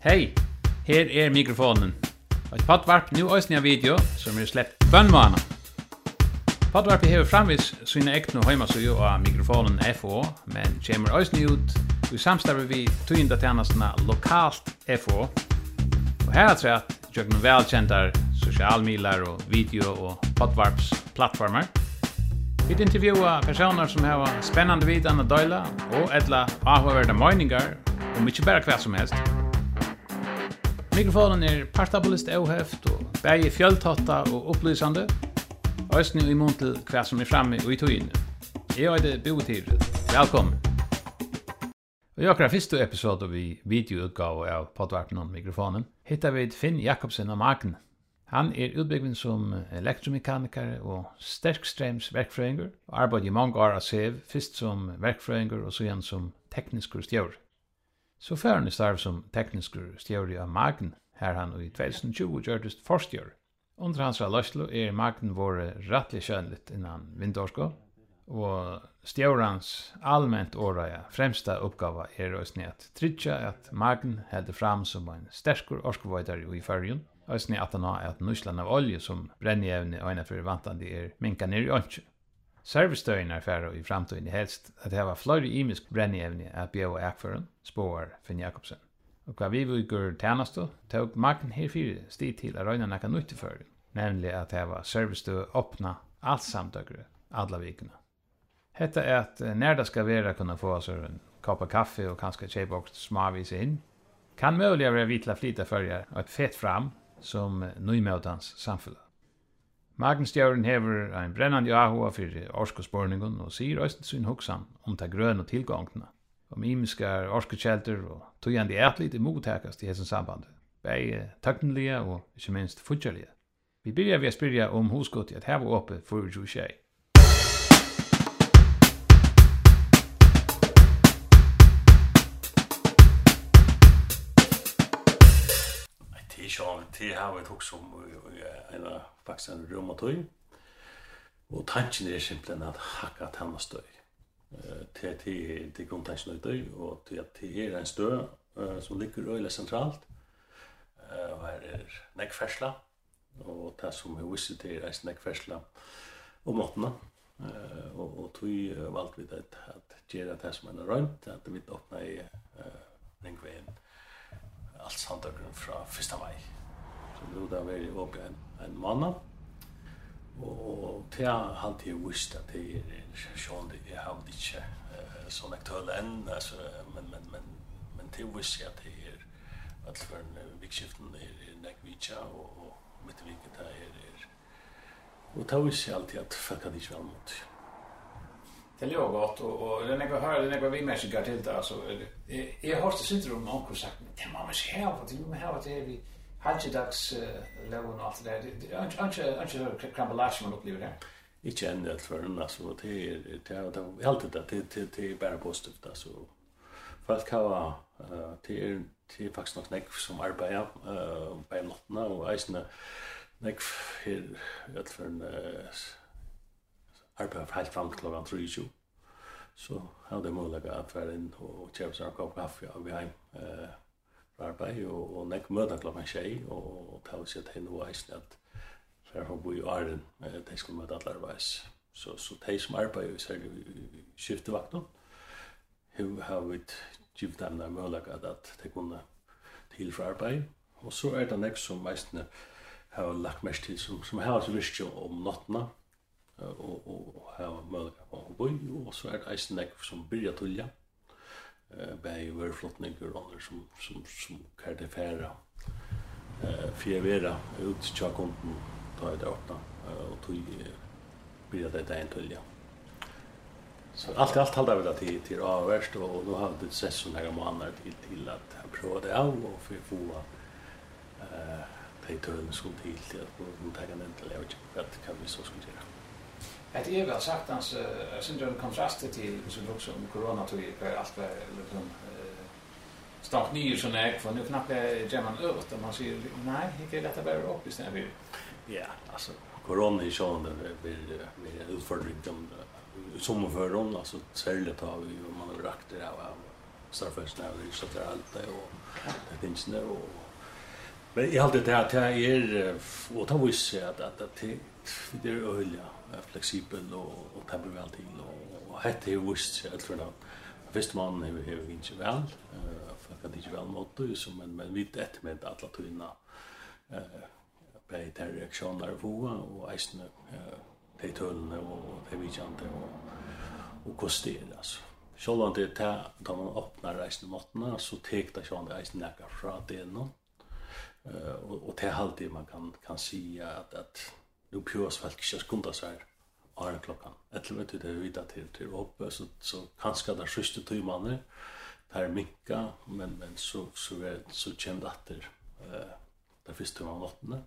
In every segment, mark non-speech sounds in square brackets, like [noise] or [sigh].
Hei, her er mikrofonen. Et podvarp nu òsne av video som er slett bønnmåna. Podvarpet hever framvis sine egne heimasøyo av mikrofonen FO, men kjemur òsne ut i samstarve vi tøynda tjenestene lokalt FO. Og her er at jøkken velkjentar sosialmilar og video og podvarpsplattformer. Vi intervjuar personer som har spennande vidan og døyla og etla avhåverda møyningar og mykje bæra hva som helst. Mikrofonen er partabolist auheft og bægi fjöltotta og upplysande. Øysni i mun til hva som er framme og i tøyene. Jeg er det Botir. Velkommen. Og jeg har fyrste episode vi videoutgave av podvarten om mikrofonen. Hittar vi Finn Jakobsen og Magn. Han er utbyggvin som elektromekaniker og sterkstrems verkfrøyngur og arbeid i mange år av SEV, fyrst som verkfrøyngur og så igjen som teknisk stjør. Så fær han i starv som teknisk stjøri av Magn, her han i 2020 gjørtist forstjør. Under hans løslo er Magn våre rattlig kjønlitt innan vindårsko, og stjørans allment åraja fremsta oppgava er òsni at trytja at Magn heldur fram som en sterskur orskovoidar i fyrjun, òsni at han har et nuslan av olje som brennjevne og eina fyrir vantandi er minka nir i åndsju. Servicestøyene er færre i framtiden helst at det var flere imisk brennjevne at bjøve ekføren, spår Finn Jakobsen. Og hva vi viker tjeneste, tog her fire sti til å røyne nekka nytt for nemlig at det var servicestøy åpna alt samtøkere, alle vikene. Hetta er at når det skal være kunne få oss en kopp av kaffe og kanskje kjøpe også smavis inn, kan mulig være vitla flytta fyrjar og et fett fram som nøymøtans samfunnet. Magnusstjøren hever ein brennande ahua fyrir orskospårningen og sier øysten sin hoksan om ta grøn og tilgångna, om imiskar orskokjelter og tøyandi ætlit i mottakast i hessen sambandet, bæg tøknelige og ikkje minst futjalige. Vi byrja vi a spyrja om hosgott i at heva fyrir for 26. det har vi tog som en av faktisk en rømmatøy. Og tanken er simpelthen at hakka tanna støy. Det er kom tanken ut døy, og det er en støy som ligger røyla sentralt. Og her er nekkfersla, og det som vi visste til er nekkfersla om åttena. Og, og tog valgte vi det at gjøre det som er røynt, at vi åpna i ringveien alt sandøkeren fra 1. maj. Så nu da var jeg oppe en, en mann. Og til jeg alltid visste at det er en sjån, jeg har ikke uh, sånn aktuell enn, altså, men, men, men, men til visste jeg at det er alt for en uh, vikskiften er, er nekvitja, og, og mitt viket er, er, og ta visst jeg alltid at folk hadde ikke vel mot. Det er jo godt, og, og det er nekva høyre, det er nekva vi mennesker til det, altså, jeg, jeg har hørt det sitter om noen sagt, men det må vi se her, det må vi se her, det må vi se her, Hanjedags lån och allt det där. Hanje hanje krambalash man opplever det. Ikke enn det for en altså, det er det är allt det det det det är bara positivt alltså. Fast kava eh det er det är faktiskt något näck som arbeider eh på natten og isna nekv her, alt for en arbeider helt fram till klockan 3:00 så hadde jeg möjlighet at være inn og kjøpe seg en kopp kaffe og vi hem. Eh arbeid, og, og nek møte klokken tjei, og, og tala seg til noe eisen at for å bo i Arden, de skulle møte alle arbeids. Så, så de som arbeider, særlig i skiftevakten, har vi givet dem der mulighet at de kunne til for arbeid. Og så er det nek som eisen har lagt mest til, som, som har så visst om nattene, og, og, og har mølagat på hun og så er det eisen nek som byrja tullja, eh bei var flottning och andra som som som kallade färra eh för vera ut til konton ta det opna og tog blir det där en tull ja. Så allt allt hållde väl till till avvärst och då hade det sett sån här månader til til at han det av og för få eh det tullen skulle til till att ta den tagen inte at kan vi så skulle göra Ett är väl sagt hans uh, syndrom kontrast till som också om corona tog uh, allt var liksom uh, start nyer så när för nu knappt är man ut och man ser nej, det är detta bara upp istället för. Ja, alltså corona är sån där blir med en utfordring om som för dem alltså särskilt har vi man har rakt det av starfest när det så där allt det och det finns nu och Men jag hade det här, jag är, och ta vis att att det det är öliga flexibel och och temperament väl till och och hette ju visst jag tror då först man hur har inte väl eh för att det inte väl mot ju som men men vi ett med alla tunna eh på de reaktioner på och isen eh de tullna og de vidjante og, og kostere, altså. alltså om det er da man åpner reisende måttene, så tek det sånn det reisende näka fra det nå. Uh, og, og det er alltid man kan kan si at, at nu pjøs folk ikke skundet seg her klokken. Etter vet du det vi vidt til til oppe, så, så kanskje det er siste tøymene, det er minka, men, men så, så, er, så kommer det etter eh, det første tøymene åttende.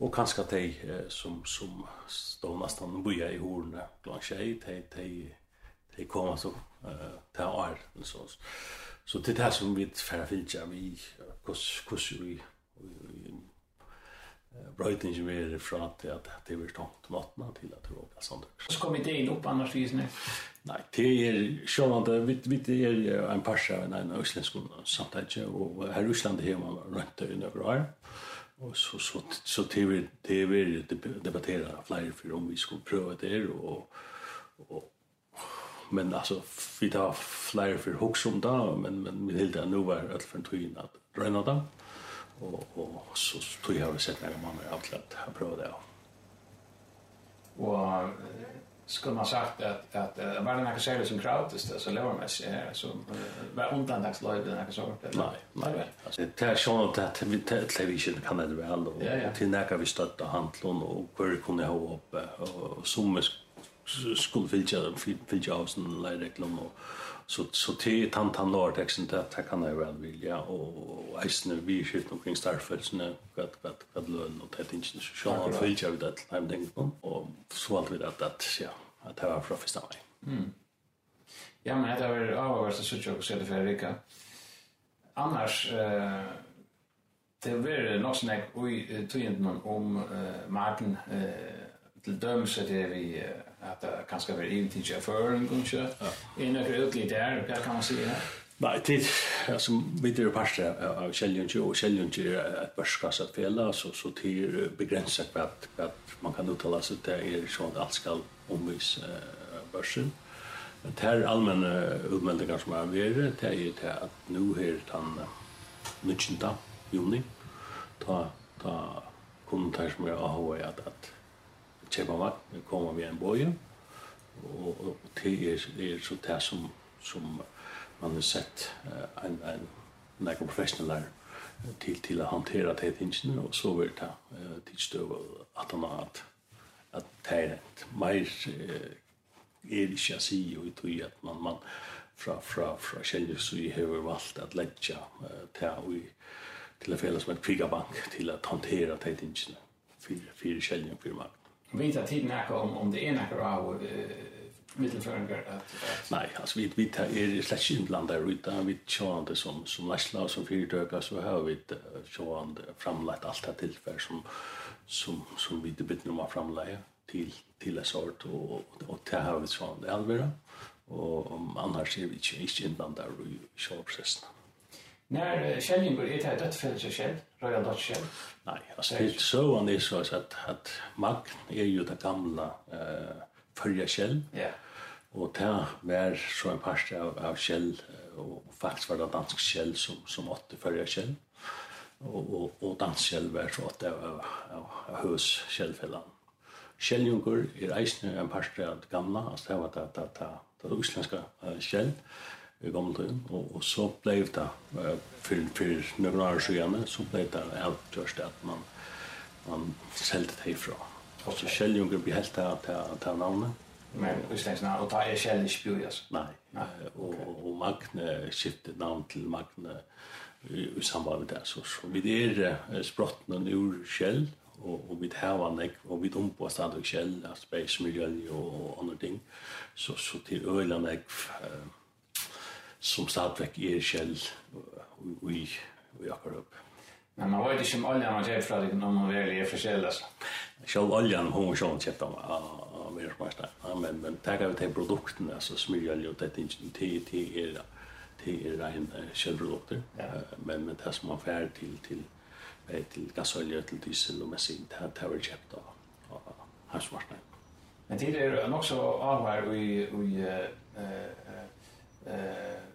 Og kanskje de eh, som, som stod nesten boja i horene, blant seg, de, de, de kommer så eh, til år, så, så til det som vi færre finnes, vi, hvordan vi, vi, vi, vi, vi, vi, vi, vi, vi, vi, vi, vi, vi, er fra til att det blir tomt vattnet till att det råkar sånn. Så kom inte in upp annars vis nu? Nej, det sånn at vi er en parsa av en östländsk samtidigt och här i Ryssland är man runt i några år. Och så, så, så det det vi debattera flera för om vi skulle pröva det och, och men alltså vi tar flera för hooks om det men men vi helt nu var allt för tyn att röna det och Og så tog jeg og sett noen måneder av til at jeg prøvde det. Og skulle man sagt at, at uh, var det noe særlig som gratis det, så lever man seg som var undantagsløyde det noe sånt? Nei, nei vel. Det er sånn at television kan det vel, og til noe vi støtte handlån, og hvor kunne jeg ha oppe, og som skulle fylgja av sin leireklom, og så så till tant han lord texten där ta kan jag väl vilja och eisne vi skift omkring starfelsen vad vad vad lön och det inte så så har för jag vet att I'm thinking om och så allt vid att att ja att det var från första mig. Mm. Ja men det var avgås så så jag skulle för vecka. Annars eh det var nog snack oj tog inte om eh Martin eh till dömse det vi att det kanske var in till chauffören kanske. En av ödlig där, där kan man se. Nej, det alltså vid det passet av Sheljunchi och Sheljunchi att börskas att fälla så så det till begränsat att att man kan uttala sig det är så att allt ska omvis börsen. Men det här allmänna utmeldingar som är värre, det är ju det att nu här den 19 juni, ta, ta, kommer det här som är AHA att, att København kommer vi en bøye, og, og det er, er så det som, som man har sett uh, en, en, en professionell til til å håndtere det tingene, og så vil det uh, tilstøve at han har at, at det er et mer uh, er ikke å si og i tog at man, man fra, fra, fra kjellig så vi har valgt at ledja uh, til, til å fele som et kvigabank til å håndtere det tingene for, for kjellig og for makt vita tid näka om om det är några av mittelföringar att nej alltså vi vi tar är slash inblandar utan vi tjänade som som lastla som fyrtöka så har vi tjänade framlagt allt det tillfär som som som vi det bit nummer framlägga till till en sort och och det har vi tjänade allvara och om annars är vi inte inblandar i självprocessen när källingar är det dödsfället själv Royal Dutch Shell? Nej, alltså det så är så att, att Magn är ju det gamla uh, följa Shell. Ja. Yeah. Och det var så en par av, av Shell och faktiskt var det dansk Shell som, som åtte följa Shell. Och, och, och dansk Shell var så åtte av, av, av, av hus Shellfällan. Shelljungur är eisen en par av det gamla, altså det var det, det, det, det, det, det, det, det, det, det, det, i gamle tiden, og, og så ble det, uh, for, for noen år siden, så ble det avgjørst at man, man selte det ifra. Og så Kjellunger ble helt av det navnet. Men Øysteins navn, og ta er Kjell ikke bjør, altså? Nei, og, og Magne skiftet navn til Magne i, i samband med det. Så, så vi er sprottene ur Kjell, og og við hava nek og við umbo staðu skell, space miljø og annar ting. Så, så til øyla nek som stadigvæk er kjell i, akkurat opp. Men man vet ikke om oljan har kjøpt fra det, når man vel er forskjellig, altså. Selv oljan, har hun var sånn kjøpt av, av men, men tenker vi til produktene, altså smyrolje og dette, til, til er til er rein kjølprodukter. Ja. Men, men det som man färd till till til, till gasolja till diesel och messin, det, har det var då av, av verdensmarknaden. Men det är nok så avhver vi i eh uh,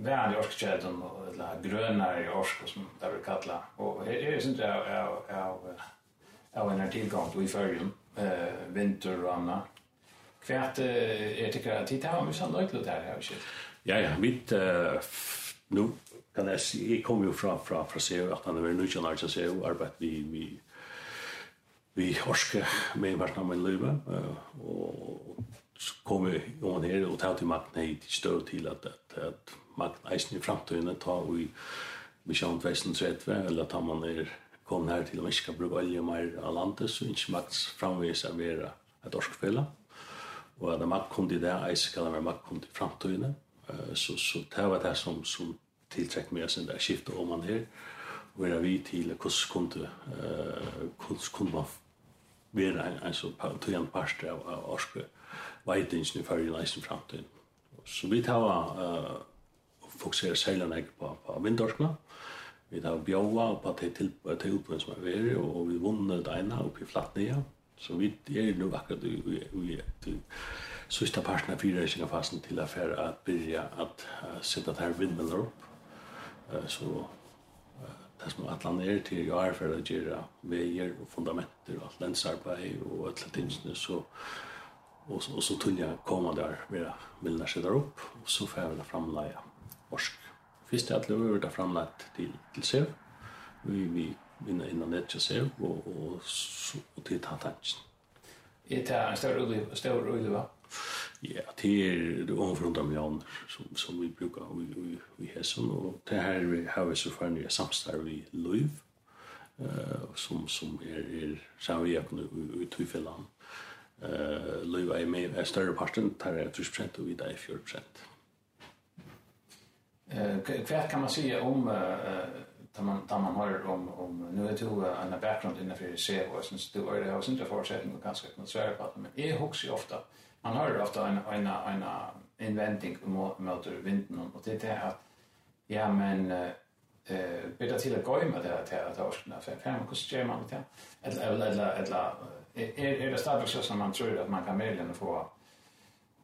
värd orskkäden och eller grönare orsk som där vi kallar och det är inte av av av en tillgång till förrum eh vinter och annat kvärt är det att titta om vi sån löklut där här shit ja ja mitt nu kan jag se jag kommer ju från från från se att han är nu kan alltså se arbetar vi vi vi orske med vart namn leva och så kommer Johan her og tar til makten hit i større til at, at, at makten eisen i fremtiden tar i Mishan 2030, eller tar man er kom her til at man ikke skal bruke olje mer av landet, så ikke makt framvis er mer et orskfelle. Og at makt kom til det, eisen skal være makt kom til fremtiden. Så, så det var det som, som tiltrekk meg sin der skiftet om man her. Og er vi til hvordan kunne, uh, hvordan kunne man være en, en så tøyende parster av, av orskfelle veitingen i fyrir næsten framtiden. Så vi tar uh, fokusere særlig nek på, på vindorskene. Vi tar bjåa på det til, til tilbøyene som er veri, og vi vunnet det ene oppe i Flatnia. Så vi er nu akkurat i, i, i, i sista parten av fyrreisingafasen til affær at byrja at uh, sette der vindmøller opp. Uh, så uh, det som at land er til å erfære å gjøre veier og fundamenter og lensarbeid og alle tingene, så Och så, och så tunja jag komma där med bilderna sig där upp och så får jag väl framlägga orsk. Först att jag vill ta framlägga till, till SEV. Vi, vi vinner innan det till SEV och, och, så, och till Tantanchen. Är det en större uliv? Större uliv va? Ja, det är ungefär 100 miljoner som, som vi brukar i, i, i Hesson och det här vi har vi så för nya samstarv i Löv eh, som, som är, är samverkan i, i, i Tuffeland. Eh, eh løyva i meg er større parten, tar det 30% och vi der er 4%. Eh kvärt kan man säga om eh tar man tar man har om om nu är det ju en background inne för se vad som du är det har inte förutsättning och ganska kan svär på men är hooks ju ofta man hör ofta en en en inventing mot vinden och det är att ja men eh bättre till att gå med det här till att årskunna för fem kostjer man det eller eller eller är är det starkt så som man tror att man kan möjligen få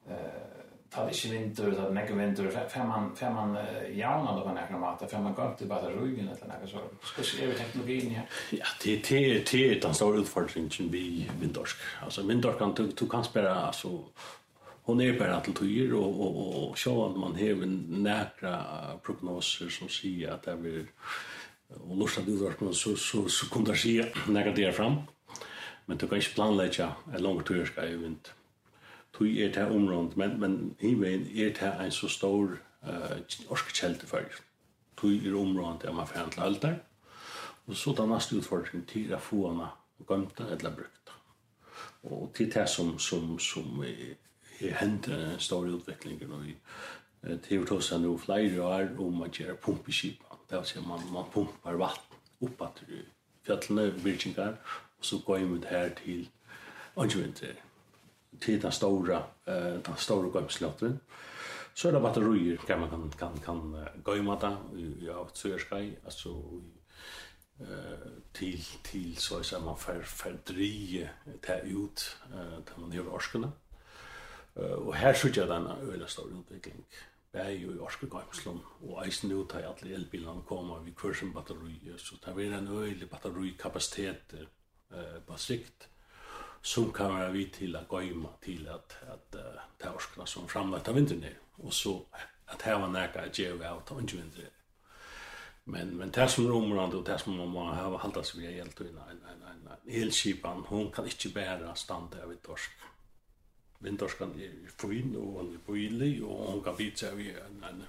eh ta det inte vinter så att mycket vinter för man för man jauna då på några mat för man går inte bara ryggen eller något så ska vi teknologin här ja det det det den stora utfordringen vi vindorsk alltså vindorsk kan du du kan spela alltså hon är bara till tur och och och så att man har nära prognoser som säger att det blir och lustar du vart så så så kommer det se när det fram men du kan ikke planlegge et tur turska i vind. Du er det området, men, men hivein er det en så stor uh, orskekjelte for. Du er området der man fer til alder, og så den neste utfordringen til å få henne gømte eller brukt. Og til det som, som, som er, er hendt en stor utvikling i Det har også nu flere år om å gjøre pumpeskipa. Det vil si at man, man pumpar vatten opp at fjallene, virkninger, så går vi ut her til Angevinter, til den store, uh, den store gømslotten. Så er det batterier, kan man kan, kan, kan gøyma det, ja, tøyerskai, altså eh till till så er man för för drie ta ut, eh til man gör orskarna. Eh och här så gör den er øyla stor utvikling. Bæg i Orskegøymslom, och eisen ut ta alla elbilarna kommer vi kursen batteri, så det er en øyla batterikapasitet, eh, på sikt som kan vara vid till att gömma till att att uh, ta orskna som framlagt av vintern och så att här var näka att ge ut av inte vinter men men det som romarna och det som man har ha hållt sig vid helt och nej nej nej nej elskipan. Hon kan inte bära standa över torsk. Vintorskan är fin och hon är billig och hon kan bita vi en en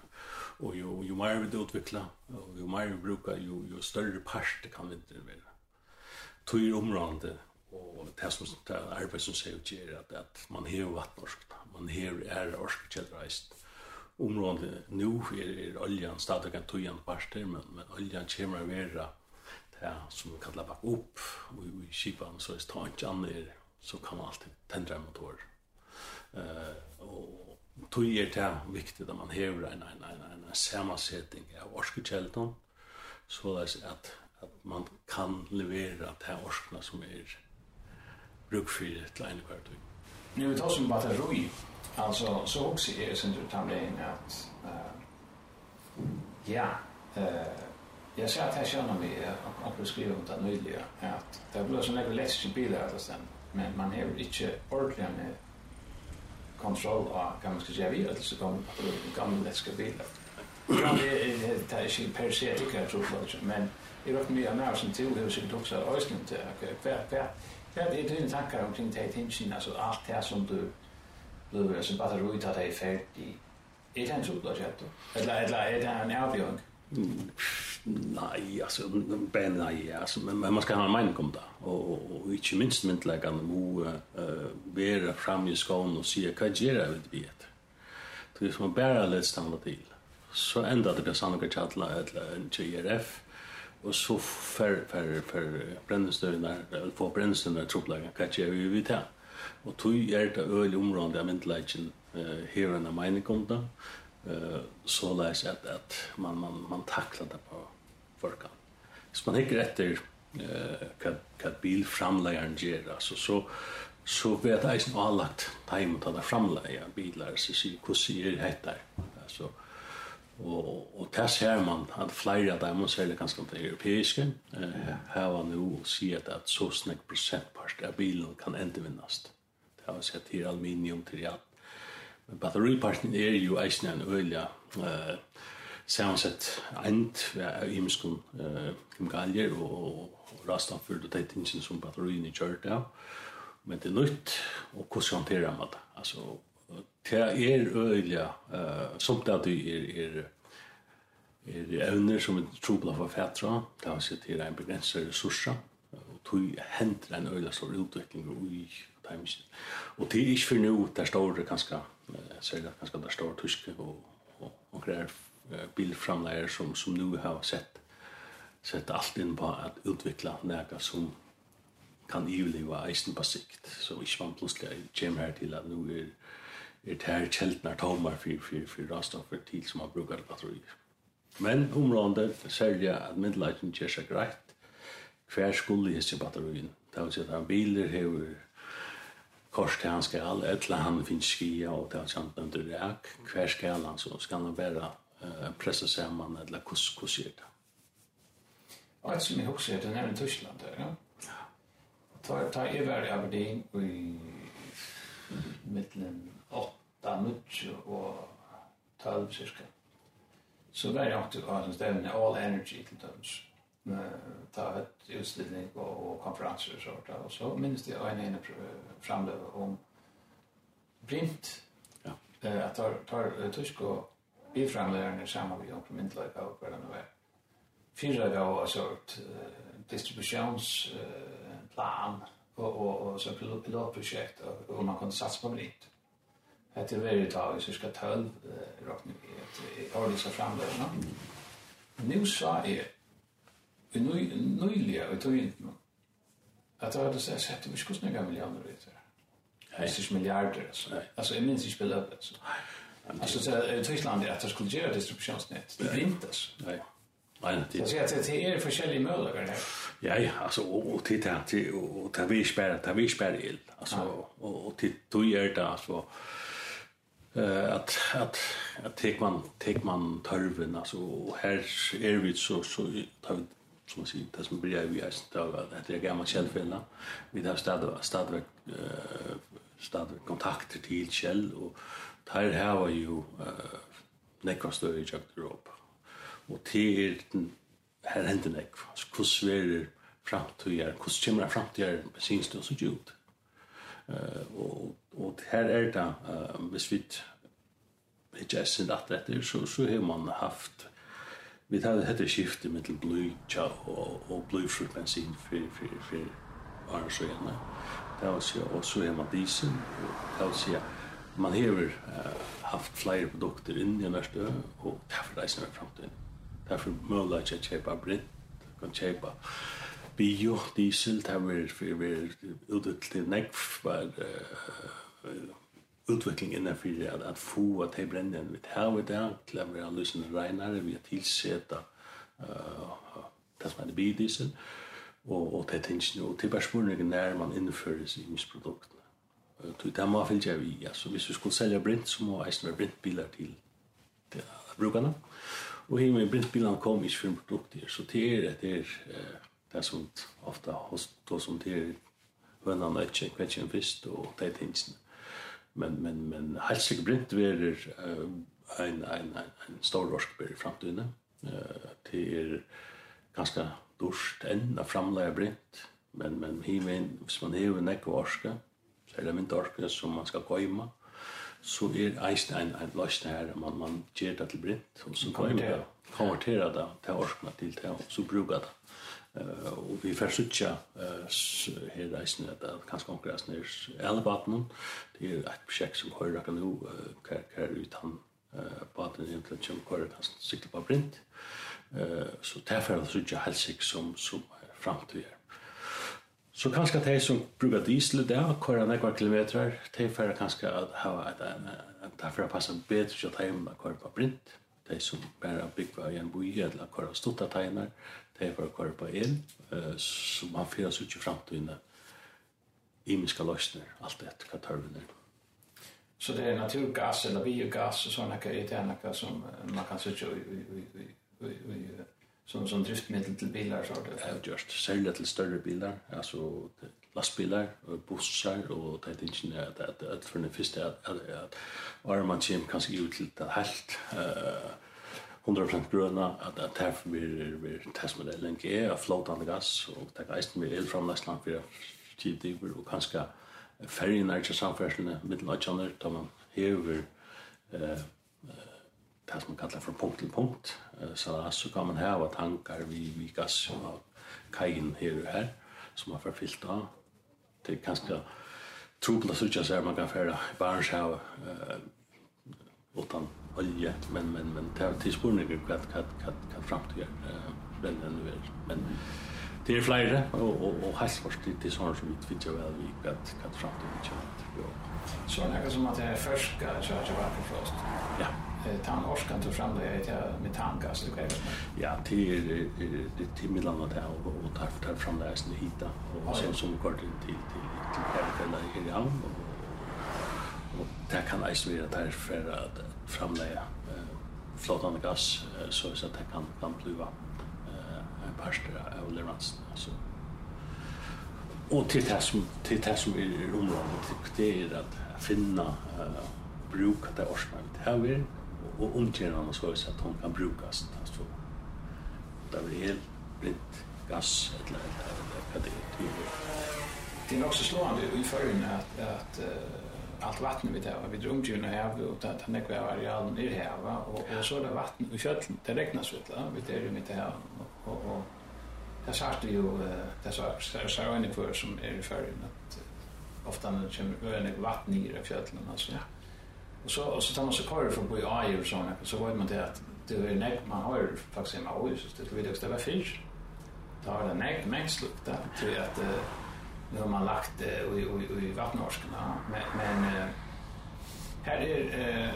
och ju ju mer vi utveckla och ju mer vi brukar ju ju större part kan vintern vara tøyer områdene og det som det arbeid som ser ut er at, at man hever vattnorsk, man hever er orsk kjeldreist. Områdene nå er, er oljan stadig en tøyende parter, men, men oljan kommer å være det som vi kallar bak upp och i kipan så är det inte annor så kan man alltid tändra en motor. Eh och då är det viktigt att man hever en en en en sammansättning av orskekällan så att at man kan levera til orskene som er brukfyrir til en hver. Nu vi tar som batteri, altså så også er det som du tar med in uh, ja, jag ser jeg jag meg mig att beskriva om det nyliga at det blir som lägger lätt i bilar att sen men man har ikke ordentlig med kontroll av hva man skal gjøre videre til så kommer gamla läskiga bilar. Ja, det er ikke per se ikke jeg tror men Jeg råkker mye av meg til det sin tukser og øyne til hver, hver, hver, det er dine tanker omkring det tingene, altså alt det som du blir, som bare roi til at det er ferdig. Er det en suppløs. Eller, eller er det en avbjørn? Nei, altså, ben nei, altså, men men man skal ha en mening om det, og, og, og ikke minst myndleggende må uh, være frem i skoen og si hva gjør jeg vil vite. etter. Så hvis man bare lest handler til, så enda det blir sannlegger til at det er en GRF, og så fer fer för för brännstövna på brännstövna trubbelagen kanske vi vet här og tog er det öl område av mentaligen eh här när mina konta eh så läs at at man man man tacklar det på folka hvis man ikke efter eh kad kad bil framlägaren ger alltså så så vet jeg inte har lagt time til å framleie biler. Så sier hvordan sier det här altså Og, og det ser man at flere av dem, særlig ganske de europeiske, eh, var nå sier at så snakk prosentpart av bilen kan endevinnast. Det har vi sett til aluminium, til ja Men batteriparten er jo eisen en ølja eh, samsett end av imenskun eh, kemikaljer og, og rastanfyrd og det tingene som batterien er kjørt av. Men det er nytt, og hvordan håndterer man det? Altså, Det er øyelig, uh, som det er, er, er evner som er trobla for fætra, det har sett til en begrenset ressurser, og tog henter en øyelig stor utvikling i timesen. Og det er ikke for nå, der står det ganske, sier det ganske, der står tyske og, og, og greier bilframleier som, som nå har sett, sett alt inn på at utvikla nega som kan iuleva eisen på sikt. Så ikke man plutselig kommer her til at nå er er det her kjeltene tommer for, for, for rastoffer til som man brukar batterier. Men området særlig at middelleiten gjør seg greit hver skulle hisse batterien. Det vil si at han biler hever kors til han skal, eller han finnes skia og til han kjent nevnt reak, hver skal han, så skal han bare uh, pressa saman, eller hvordan hos er det. Og et som jeg husker, det er nevnt Tyskland der, ja? Ja. Ta, ta Evar i Aberdeen, og i middelen da nutje og tølv cirka. Så var jeg alltid av en stevne all energy til døms. Ta et utstilling og, og konferanser og sånt. Og så minnes jeg en ene framløve om print. Ja. Jeg tar, tar tysk og vi sammen med Jonker Myndløyga og hvordan det var. Fyra gav oss et distribusjonsplan og, og, og så pilotprojekt og, og man kunne satsa på det att det är väldigt idag så ska ta rakt i ett ordentligt fram där va nu sa är vi nu nyliga vi tog in att det hade sett att vi skulle snäga miljarder vet du. Det är miljarder alltså alltså jag minns inte spelat alltså alltså så Tyskland är att det skulle göra distributionsnät det är inte så. nej Nej, det är det är forskjellige möjligheter här. Ja, ja, alltså och titta till och ta vi spärra, ta vi spärra el. Alltså och till då gör det alltså eh att att att tek man tek man törven alltså här är vi så så tar som man säger det som blir vi är större att det är gamla källfällna vi har stad stad eh stad kontakter till käll och här här var ju eh nekva större i Europa. Och till här händer nekva. Hur svär framtiden fram kommer framtiden syns det så djupt eh och Og her er det, uh, hvis vi ikke er sin at etter, så, så har man haft, vi tar det hette skiftet mellom blytja og, og blyfrekvensin for, for, for arnsøyene. Det vil si, og så har man diesel, og det vil si, man har uh, haft flere produkter inn i nærstø, og derfor reiser vi til Derfor mulig ikke kjøpe brint, kan kjøpe biodiesel, det vil være utviklet til nekv, var, uh, utveckling innanför att, att få att det bränner vi här det där till att vi har lyssnat renare vi har tillsätta uh, det som heter biodiesel och, och det tänks nu och det är när man inför sig i produkterna Så det må fylla vi, altså hvis vi skulle sälja brint, så må eisen være brintbilar til, til brukarna. Og her med brintbilarna kom ikke for en produkt her, så det er det er det som ofta hos, då som det er hønan og ikke, kvetjen fisk og det er tingsene men men men helt sikkert brint verer uh, ein ein ein ein stor roskber i framtiden. Eh uh, til er ganske dust enn av framleie brint, men men himen hvis man hever nekk varske, så er det min dorske som man skal koima. Så er eist ein ein løsne her, man man gjør det til brint, og så kommer det, det til orskene til det, og så brugat det. Uh, og vi får sutja uh, her reisene at det er kanskje konkurrens nere alle baten det er et prosjekt som høyre akkur nå uh, hva ut han uh, baten egentlig som høyre kan sikte på print. uh, så det er for å sutja helsik som, som er framtid Så kanskje de som brukar diesel i dag, kører nekva kilometrar, de får kanskje at hava et, de får passa bedre til at de kører på print. de som bare bygger i en boi eller kører stutta tegner, det er for å kvarpa inn, så man fyrer seg ikke frem til inne imiska løsner, alt det, hva tørven er. Så det er naturgas eller biogas og sånne hva er det noe som man kan sitte som, som driftmiddel til bilar? Så det er just, særlig til større bilar, altså lastbilar, bussar og det er ikke at, at, at for det første at, at, at, at, at, at, at, at, at, at, at, at, 100% grøna, at det her blir testmodellen er av flåtande gass, og det er eisen med elframlæsland for tidligere, og kanskje ferien er ikke med middelødjaner, da man hever eh, det som man kallar fra punkt til punkt, så, så kan man hava tankar vi, vi gass og kajen her og her, som man får fyllt av. Det er ganske trobel å sutja man kan færa barnshav eh, utan olje, men, men, men det er tilspurninger hva, hva, hva, hva framtid eh den den vill. Men det är flere, och och och helt først det är sånt som vi tvinner väl vi hva, hva framtid vi kjent. Så det är som att det er først skal kjøre vakker for först. Ja. Eh Tan orskan till fram det heter metangas det vad Ja, till till till Midland där och och tar tar fram det här hitta och så som går till till till Kärrfälla i och og det kan eisen være der for å framleie flotande gass så att det kan kan bliva en parster av leveransen alltså Og til det som til det som er området det er at finna uh, bruk av det orsna vi har vi och omtjäna och så at hon kan brukas alltså Det er helt blint gass eller hva det er. det er nok så slående i förrän at, at uh, allt vatten vi tar, vi drömde ju när jag och att han är kvar arealen i här va och och så där vatten i köllen det regnas ut va vi tar ju mitt här och och där sagt ju det så så en kvar som är för att ofta när det kommer öne vatten i det köllen alltså ja. Och så och så tar man så kvar från på AI och såna så vad man det att det är näck man har faktiskt en AI så det vill jag ställa fisk tar det näck mängslukta till att nu har man lagt det i, i, i vattenårskarna. Men, men här är...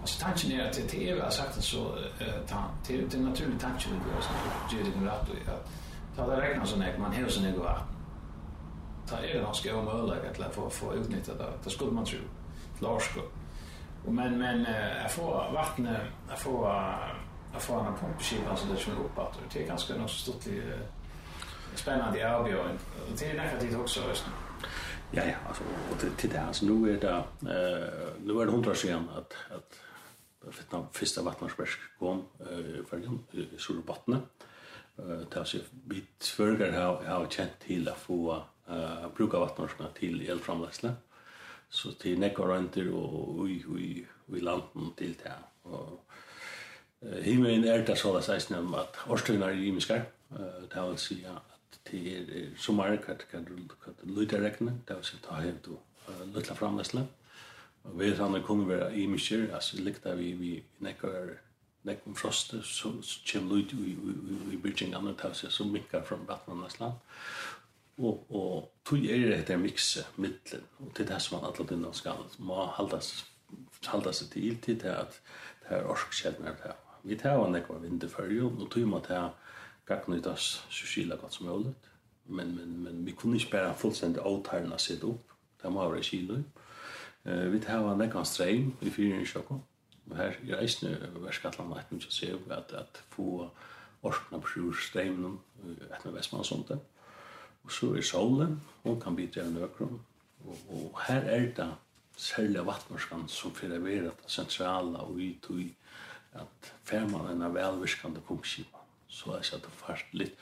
Alltså tanken är att det TV har sagt att så... Det är en naturlig tanke vi gör som Judy Murato i att ta det räkna sån här, man har sån här vatten. Ta är det ganska omöjligt att få, få utnyttja det. Det skulle man tro. Larsko. Men, men jag får vattnet, jag får jag får en pumpskiva så det kör upp att Det är ganska något stort i spännande avbjörn. Det är nära tid också. visst? Ja, ja, alltså, och till, till det här, nu är det, uh, nu är det hundra sen att, att den första vattnarsbärsk kom eh, i färgen, i Surabattne. Uh, det har sig vi tvörgar har, har känt till att få uh, bruka vattnarsbärskna till elframläsle. Så till nekka nekvarönter och i, i, landen till det här. Och, Himmelen är det så det sies at årstøyene er Uh, det vil si at til er sommar kan kan du kan du rekna det var så ta hem då lilla framläsla och vi sanna kunde vara i mycket alltså likta vi vi neckar neck frost så så chim lut vi vi bridging andra tas så mycket från vattenläsla och och tog er det där mixe og til det som man alla den ska man hållas hållas det till till att det här orskskälnar det här vi tar en neckar vinterfölje og tog man det gagnytas så skilja godt som mulig. Men, men, men vi kunde inte bara fullständigt avtärna sig opp. Det må være kilo. Uh, vi tar en läckans strein i fyra i tjocka. Här är eisne värskatlan att man ska se at, at få orkna på sjur streimen etter Vestmann og sånt. Og så er solen, hon kan bidra en ökron. Og, og her er det særlig vattnorskan som fyrir vera det sentrala centrala och ytog att färman en velvirkande punktskipan så er det fast litt.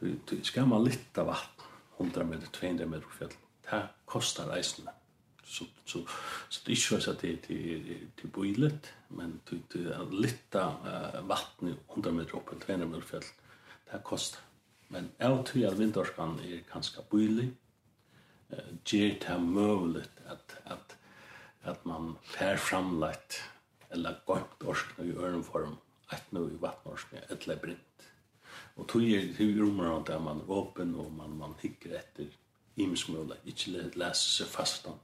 Du, du skal man litt av vatten, 100 meter, 200 meter på fjell. Det kostar reisene. Så, så, så det er ikke så att det er bøylet, men du, du er litt av vatten 100 meter oppe, 200 meter på fjell. Det kostar. Men jeg tror at vindorskan er ganske bøylig, uh, gjør det mulig att att att man fär framlagt eller gott orskna i örnform et nå i vattnorskene, et eller brint. Og tog er til romerne der man er åpen, og man, man hikker etter imensmålet, ikke lese seg fastan.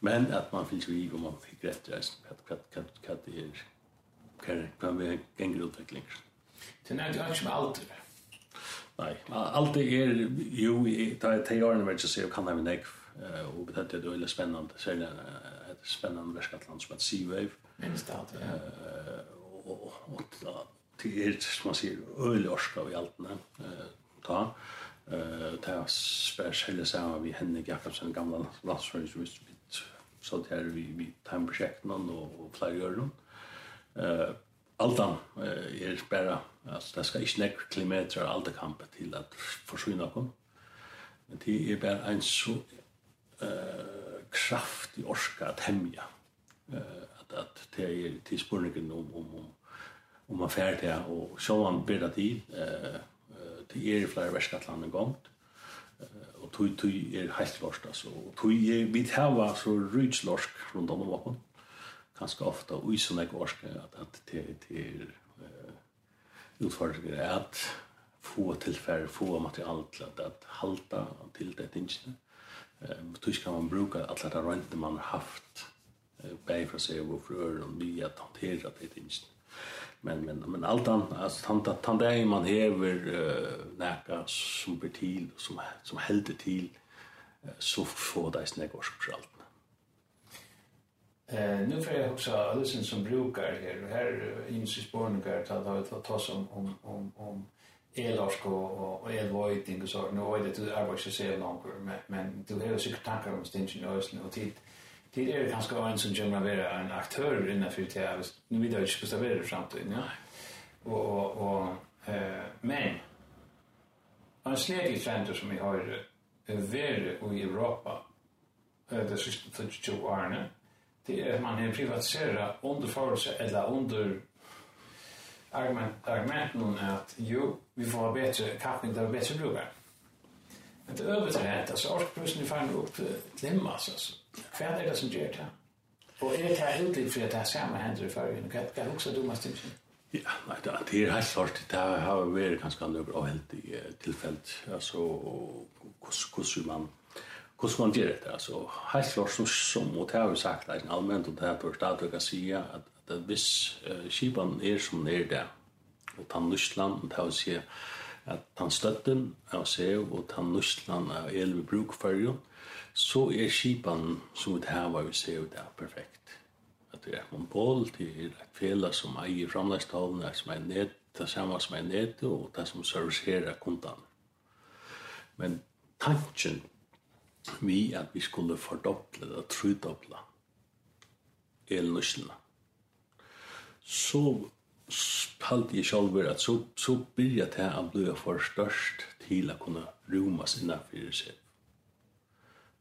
Men at man finnes jo i, man man hikker etter reisen, hva, kan hva, det er, hva, vi ganger utviklinger. Det er nærmest med alder. Nei, alder er, jo, da ta tar årene vil jeg se, kan jeg min ekv, og det er det veldig spennende, særlig et spennende verskattland som heter Sea Wave. Minst alt, ja och och det er som man säger ölorska vi alt eh ta eh ta speciella samma vi Henrik Jakobsen gamla landsförvis bit så där vi vi time projekt någon och flera gjør någon eh Altan er spæra, altså det skal ikke klimater kilometer det aldekampen til at forsvinne kom. Men det er bare en så eh kraftig orska at hemja. eh at, at det er til spurningen om, om, om om man färd det og så man bedre det eh til er flera värskatland en gång och tog tog är helt lorskt alltså tog vi var så ryds lorsk runt om vapen ganske ofta og i såna gorska at att till till eh utfordringar att få tillfälle få material til at, at halta til det tingene, eh tog kan man bruka alla det rent man haft eh bäfra sig och för öron via att hantera det tingene men men men allt annat alltså tant tant där man häver uh, näka som blir till som som helt till uh, så får det snägg och skalt. Eh nu får jag också alltså som brukar här här insis barnungar spårningar det att ta som om om om elorsk och och elvoiding och så nu är det du arbetar så långt men men du har säkert tankar om stingen och och tid det er ganske en som kommer være en aktør innenfor det här. Nu vet jeg ikke hvordan det er i framtiden. Ja. Og, og, och, eh, men en snedig trend som vi har er varit i Europa de siste 22 årene, det er at man har privatiseret under förutse eller under argument, argumenten at jo, vi får ha bättre kappning er bedre brukere. Men det överträdet, altså, orkbrusen er ferdig opp til hemma altså. Hva er det som gjør det? Og er det her utlitt for at det er samme hender i fargen? Hva er det også du mest ikke? Ja, nei, det er helt klart. Det har vært ganske andre og helt i tilfellet. Altså, hvordan man hvordan man gjør det. Altså, helt klart som, som og det har vi sagt, det er allmenn, og det er på stedet å si at, at hvis uh, skibanen er som det er det, og tann Nysland, og det har vi sier at tann støtten av CO og tann Nysland av Elvi Brukfarjo, så er skipan som det her var vi ser ut er perfekt. At det er et monopol, til et fela som eier framleggstavene, som er ned, det samme som er ned, og det som serviserer kundene. Men tanken vi at vi skulle fordoble eller trudoble elnuslene. Så spalte jeg selv at så, så blir jeg til å bli for størst til å kunne romas innenfor seg.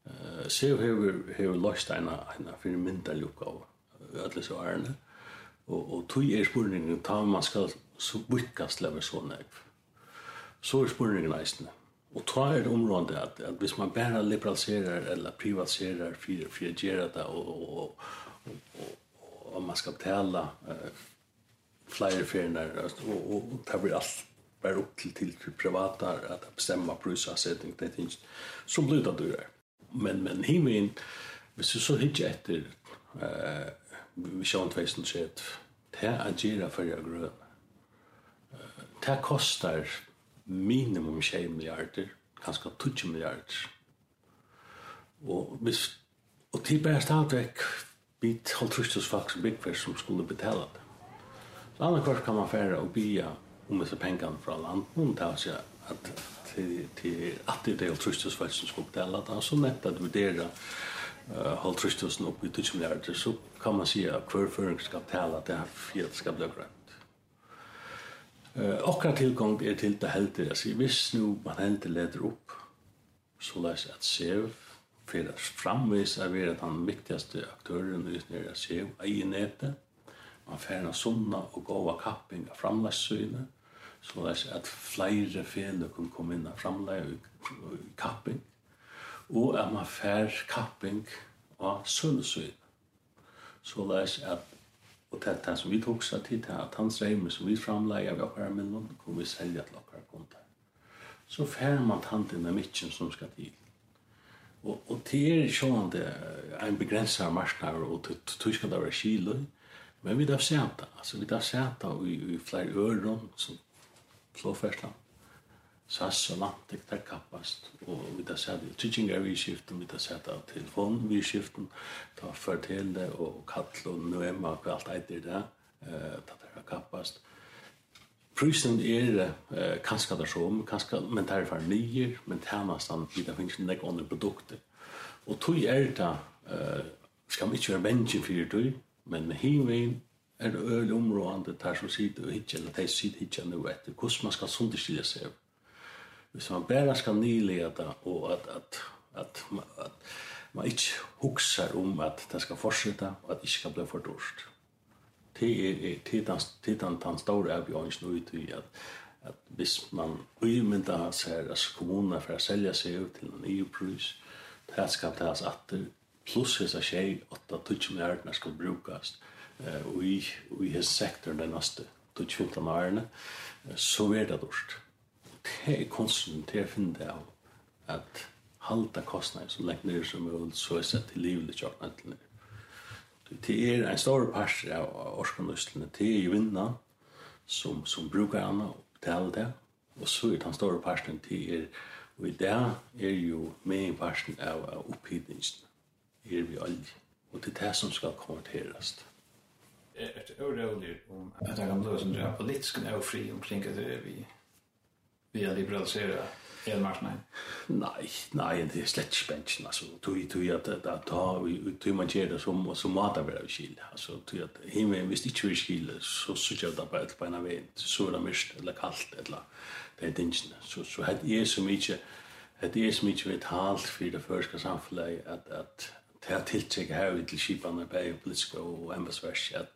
Eh så hever lost löst en en för mental uppgåva. Alla så är Og, og och tog är spurningen ta man skal så vitkast lever så nek. Så er spurningen eisne. Og ta er det området at, at hvis man bare liberaliserar eller privatiserar fyrir gjerra det og, og, og, og, og, og man skal betala eh flyer og, og, og det blir allt bara upp til til privata att bestämma prissättning det ting som blir det dyrare men men himmelen hvis du så hitje etter eh vi sjón tveisen skjøt det er gira for jeg grøn. Eh ta kostar minimum 6 milliarder kanskje 20 milliarder og hvis og til bare stadvekk bit halvtrustus folk som byggver som skulle betala det så annars kan man færa og bya om disse pengene fra land og ta seg at til at det er trustus folk som skal betala det, så nett at vurdera uh, halv opp i 20 milliarder, så kan man si at hver føring skal betala det her for skal bli grønt. Uh, Okra tilgang er til det heldig, jeg sier, hvis nu man heldig leder opp, så leis at sev, for at framvis er vi den viktigaste aktøren utnere sev, nätet. man færna sunna og gåva kapping av framleissynet, så det er at flere fele kan komme inn av framleie i kapping, og at man fær kapping av sønnesøy. Så det er at Og det er som vi tok seg tid til at hans reimer som vi framleier av okkara millon, kommer vi selja til okkara kontar. Så fær man tanten inn i mitjen som skal til. Og, og til er sånn det er en begrensa marsnar, og til skal det være kilo, men vi har sett det. altså vi har sett det i, i flere øron, som flåfärslan. SAS och Lantik där kappast Og vi där sätter teaching är vi skiften vi där sätter telefon vi skiften ta förtälle och kall og nu og man på allt ett det där ta där kappast Prisen er eh kanskje det som kanskje, men det er for nye, men där nästan vi där finnes det andre produkter Og tog er det eh skal man ikke være vänjen för det men med hinvin er det øyelig områdende der som sitter og hitjer, eller de sitter hitjer nå etter, hvordan man skal sunderstille seg. Hvis man bare skal nylede, og at, at, at, at man ikke hukser om at det skal fortsette, og at det ikke skal bli for dårst. Det er den, den store avgjørelsen ut i at, at hvis man uimynda seg at kommunene for å selge seg ut til en ny pris, det skal tas atter, pluss hvis det skjer 8-20 milliarder skal brukes, brukast, i, i hese sektor den neste 20-15 årene, så er det dårst. Det er konsten til å finne det av at halda kostnader som lengt nere som mulig, så er sett i livet kjart ned Det er en stor part av årskanløsene, det er jo vinnan som, som brukar anna og betaler det, og så er den store parten til er, og i det er jo med parten av, av opphidningsene, er vi alle, og det er det som skal konverteres ett orolig om att det kan bli lösa den politiska ofri omkring att vi vi har liberaliserat elmarknaden. nei, nej, det er slett spännande. altså, tog ju at att att ta tog man ger det som som matar väl av skil. altså, tog at himmelen, hvis det ikke vill skil så så jag där bare på en väg så er det mest eller kallt eller det er inte så så hade är så mycket Det är så mycket vitalt for det första samfunnet, at, at, det er tiltrykk her vi til kipene, bare politiske og embetsvers, at,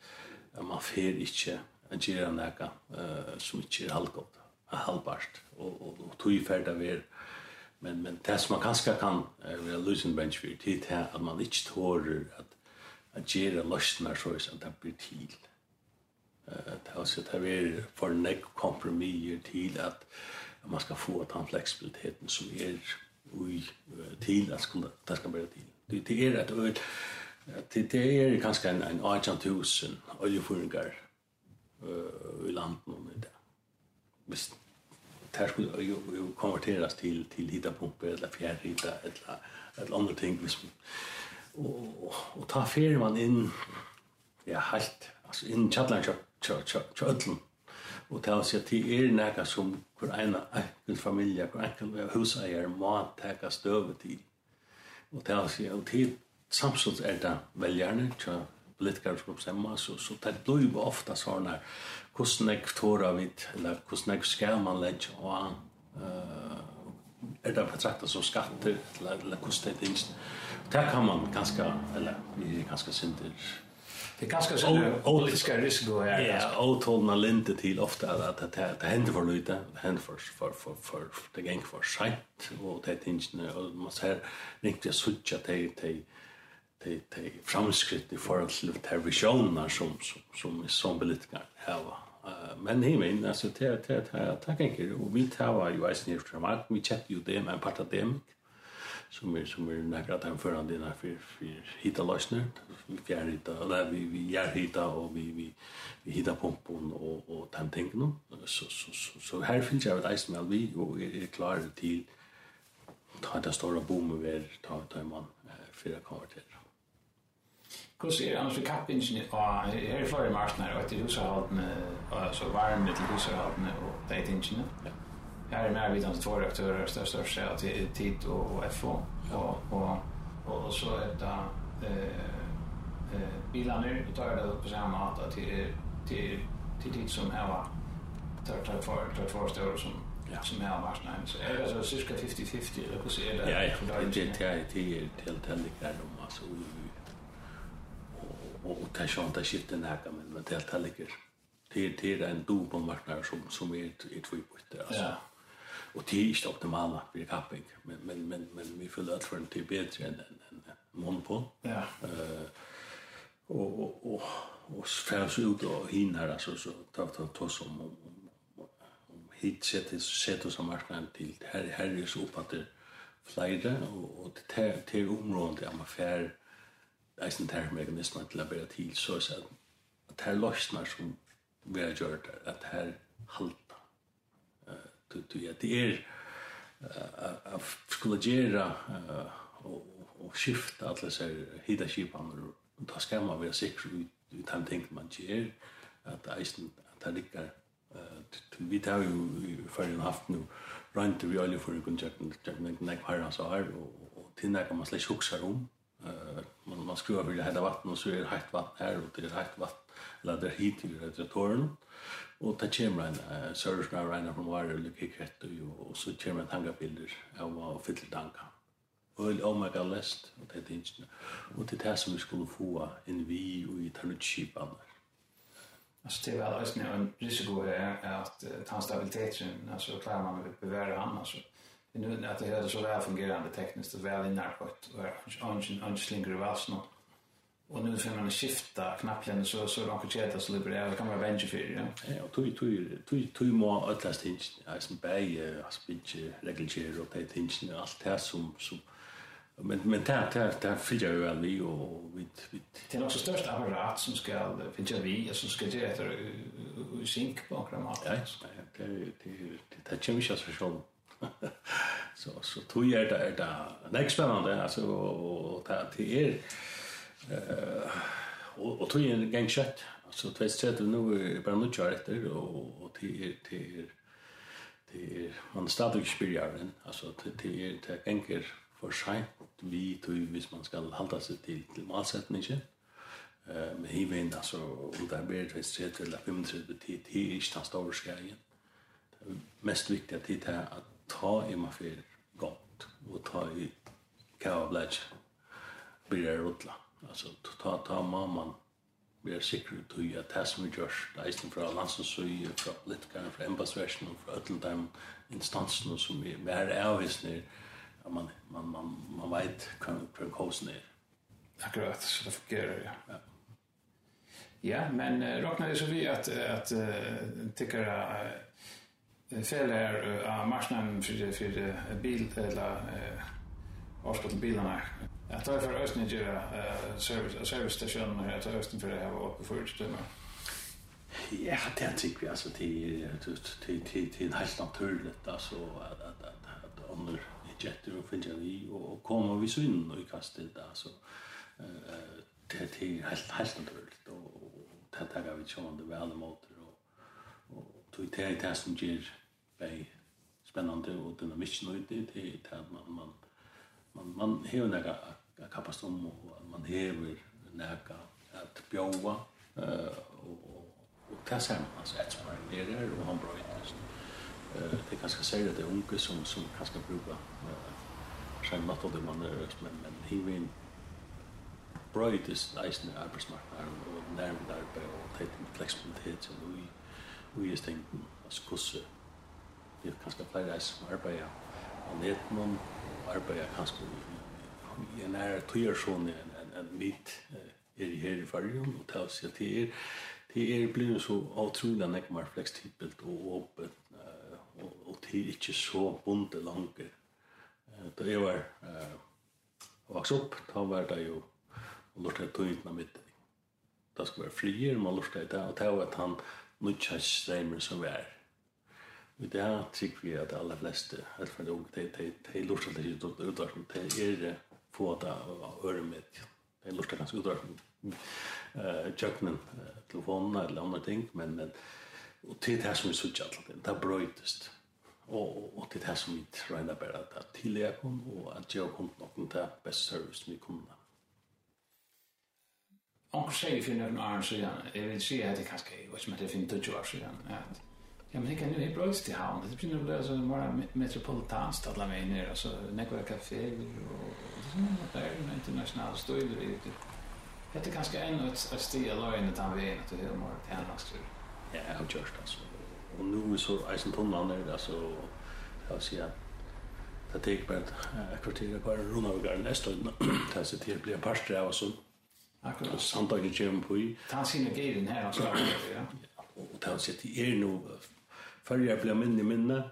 at man fer ikke en gjerne nækka uh, som ikke er halvgått, er halvbart, og, og, og tog i ferd av er. Men, men det som man kanskje kan uh, være løsende bench for, det er at man ikke tårer at, at gjerne løsene så er at det blir til. Uh, det er også at det er for nek kompromiser til at man skal få den fleksibiliteten som er ui, uh, til at skulle, det skal være til. Det, det er et det, det er kanskje en, en 18.000 oljefyrringar uh, i landet nu med det. Hvis det skulle jo, jo konverteres til, til hitapumpe eller fjærhita eller, eller andre ting. Hvis, og, og, ta ferie man inn ja, helt, altså inn kjallan kjallan Og det vil si at det er noe som hver ene enkel familie, hver enkel huseier må teka støve til Og det er altså, og tid samstunds er det velgjerne, tja politikere som bestemmer, så, så det blir jo ofte sånn her, hvordan jeg tårer vidt, eller hvordan jeg skal man legge, og uh, er det betraktet som skatter, eller, eller hvordan det er Det kan man ganske, eller vi er ganske synder, Det kanske så nu politiska risker här. Ja, otolna lente till ofta att det, det det händer för lite, Det händer för för för för det gäng för sent. och det är inte och man ser riktigt sucha te te te te framskritt i förhåll till de visioner som som som politiker här men hej men alltså det det det tackar och vi tar ju i isen efter mark vi chat ju det men part av dem som är som är nära att han föran dina för för hitta lösningar vi fjärr hitta eller vi vi gör hitta och vi vi vi hitta pumpen och och den tänker nu så så så så här finns jag ett ismel vi och är klar till ta det stora boomen vi ta ta man fyra kvarter Kus er annars i kappingen og her er flere marsjoner og etter husarhaltene og så varme til husarhaltene og de. Ja är med vid de två reaktörer störst störst det är tid och FO och och och så ett eh eh bilarna tar det på samma att till till till tid som här var tar tar för tar för större som ja. som här var nej så är det så cirka 50-50 eller hur ser det Ja, det är det är det till helt där om alltså och och det sjönta skiftet när kan men det helt helt Det, det till en dubbelmarknad som som är ett tvåbyte alltså. Ja. Og det er ikke optimale for kapping. Men, men, men, men vi føler at for en tid bättre än, en, en monopol. Ja. Uh, og, og, og, och färdas ut og hin her, altså, så tar vi ta, oss om, om, om om hit sätter sätter som marknaden til. Her, her er så oppfatter flere, og, og och och till till området är man fär eisen termekanismen til å börja til, så er det at her løsner som vi har gjort at her halt du att det är å skulle göra og skifte alle disse hida skipan och ta ska man være sikker ut han ting man gjør at eisen at det ligger vi tar ju för en haft nu runt vi alla för kontakten jag men nej bara så här och tinna kan man slett huxa om man man skruvar för det här vatten och så är det hett vatten här och det är hett vatten eller det är hit i radiatorn Og det kommer en uh, sørskar regner fra Mare og Lukke Kvett, og så kommer en tangabilder av å fylle tanka. Og oh my god, lest, og det er tingene. Og det er det som vi skulle få inn vi og i tarnutskipan. Altså det var altså en risiko her at tannstabiliteten, altså klarer man å bevare han, altså. Nu att det hade så väl fungerande tekniskt och väl inarbetat och han slinger i valsen och Och nu får man skifta knappen så så de kan chatta så lite det kan vara vänster för ja. Ja, tui tui tui tui tog må alla stinch. Alltså bäj aspinche regeljer och det tinch allt det som som men men det det det fyller ju väl vi och vi vi det är också störst apparat som ska fylla vi och som ska ge efter synk på kramat Ja, det det det det känns [laughs] ju så så så så tog jag det där. Det är spännande alltså och det är Eh och och tog en gång så Alltså tvärs kött nu bara nu kör efter och och till till till man stadig spelaren alltså till till enkel för sig vi tog vis man ska hålla sig till till målsättningen. Eh men i vem alltså och där blir det kött eller 35 till till i skägen storskagen. Mest viktiga tid är att ta i man för gott och ta i kavlage blir det rotla. Alltså ta ta mamman vi är säkra på att jag tas med Josh för att lansa så ju från politiker från embassväsen och från alla dem instansen som vi är mer avvis ner man man man man vet kan kan kosta ner. Akkurat så det fungerar ja. Ja, men uh, räknar det så vi att att uh, tycker uh, fel är uh, marknaden för för bil eller uh, årskortet bilarna Jag tar för östen att göra service, station här, till östen för det här var uppe förut stämma. Ja, det är tycker vi alltså till till till till helt naturligt alltså att att att under jetter och finja vi och kommer vi så in och kastet där så eh det är helt helt naturligt och det tar vi ju det väl emot och och tog det i det som ger bei spännande och dynamiskt nu det det man man man man hör några kappast om och man hever näka att bjóa eh och och där ser man alltså att man är där och han bröt eh det kanske säger att det är unge som som kanske brukar sen något av det man är men men heven bröt is nice när arbetsmarknaden och när där på och tätt med flexibilitet så vi vi just tänkt att kusse det kanske fler som arbetar på nätet och arbetar kanske jeg er nære tøyersson enn en, en mitt er i her i fargen, og det er det er det er blir så avtrolig nek mer fleksibelt og åpent, og og det er ikke så bonde langer. Da jeg var uh, vokst opp, da var det jo og lort jeg tog tøyna mitt. Da skulle være frier, man lort jeg det, og det var at han nutjans streimer som vi er. Vi det her tykker vi at de aller fleste, helt fra det unge, de lort jeg det ikke utvarsen, det er få det av øret mitt. Jeg lurte kanskje ut av uh, kjøkkenen, uh, eller andra ting, men, men och till det her som vi så alt det, där brötest och och till det her som vi regner bara att till jag kom, och att jag kom noen där best service vi kommer da. Onkel sier for noen år siden, jeg vil si at det kanskje, jeg vet ikke om det er 25 år siden, at Ja, men det kan ju vara bra i havn. Det blir nog lösa mer metropolitan stadla mig ner. Alltså, några kaféer och det är [clears throat] en internationell stöjder i det. Det är ganska en ett stil och en utan vi är att det är mer tjänastur. Ja, jag har gjort alltså. Och nu är så eisen tunnland är där alltså, jag ser att det tek bara ett kvarter på runda över garden nästa ut. Det här sitter blir en och så. Akkurat. Samtaget kommer på i. Ta sina gejden här och så. Ja. Och det här sitter er nu Färger blir minne minne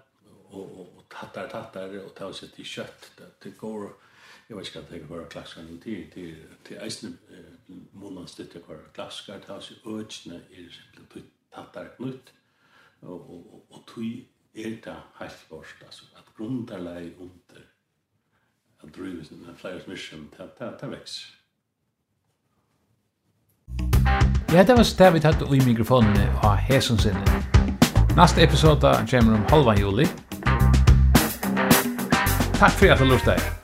och och tattar tattar och tar sig till kött det går jag vet inte att det går klassar nu till till till isen månaden stötte kvar klassar ta sig ödsna är simpelt tattar knut och och och tui är det helt först alltså att grundarläge under att driva sina flyers mission ta ta ta växer Ja, det var så det vi tatt i mikrofonen av Hesonsinnet. Nästa episode kommer om halva juli. Takk for at du lyssnade.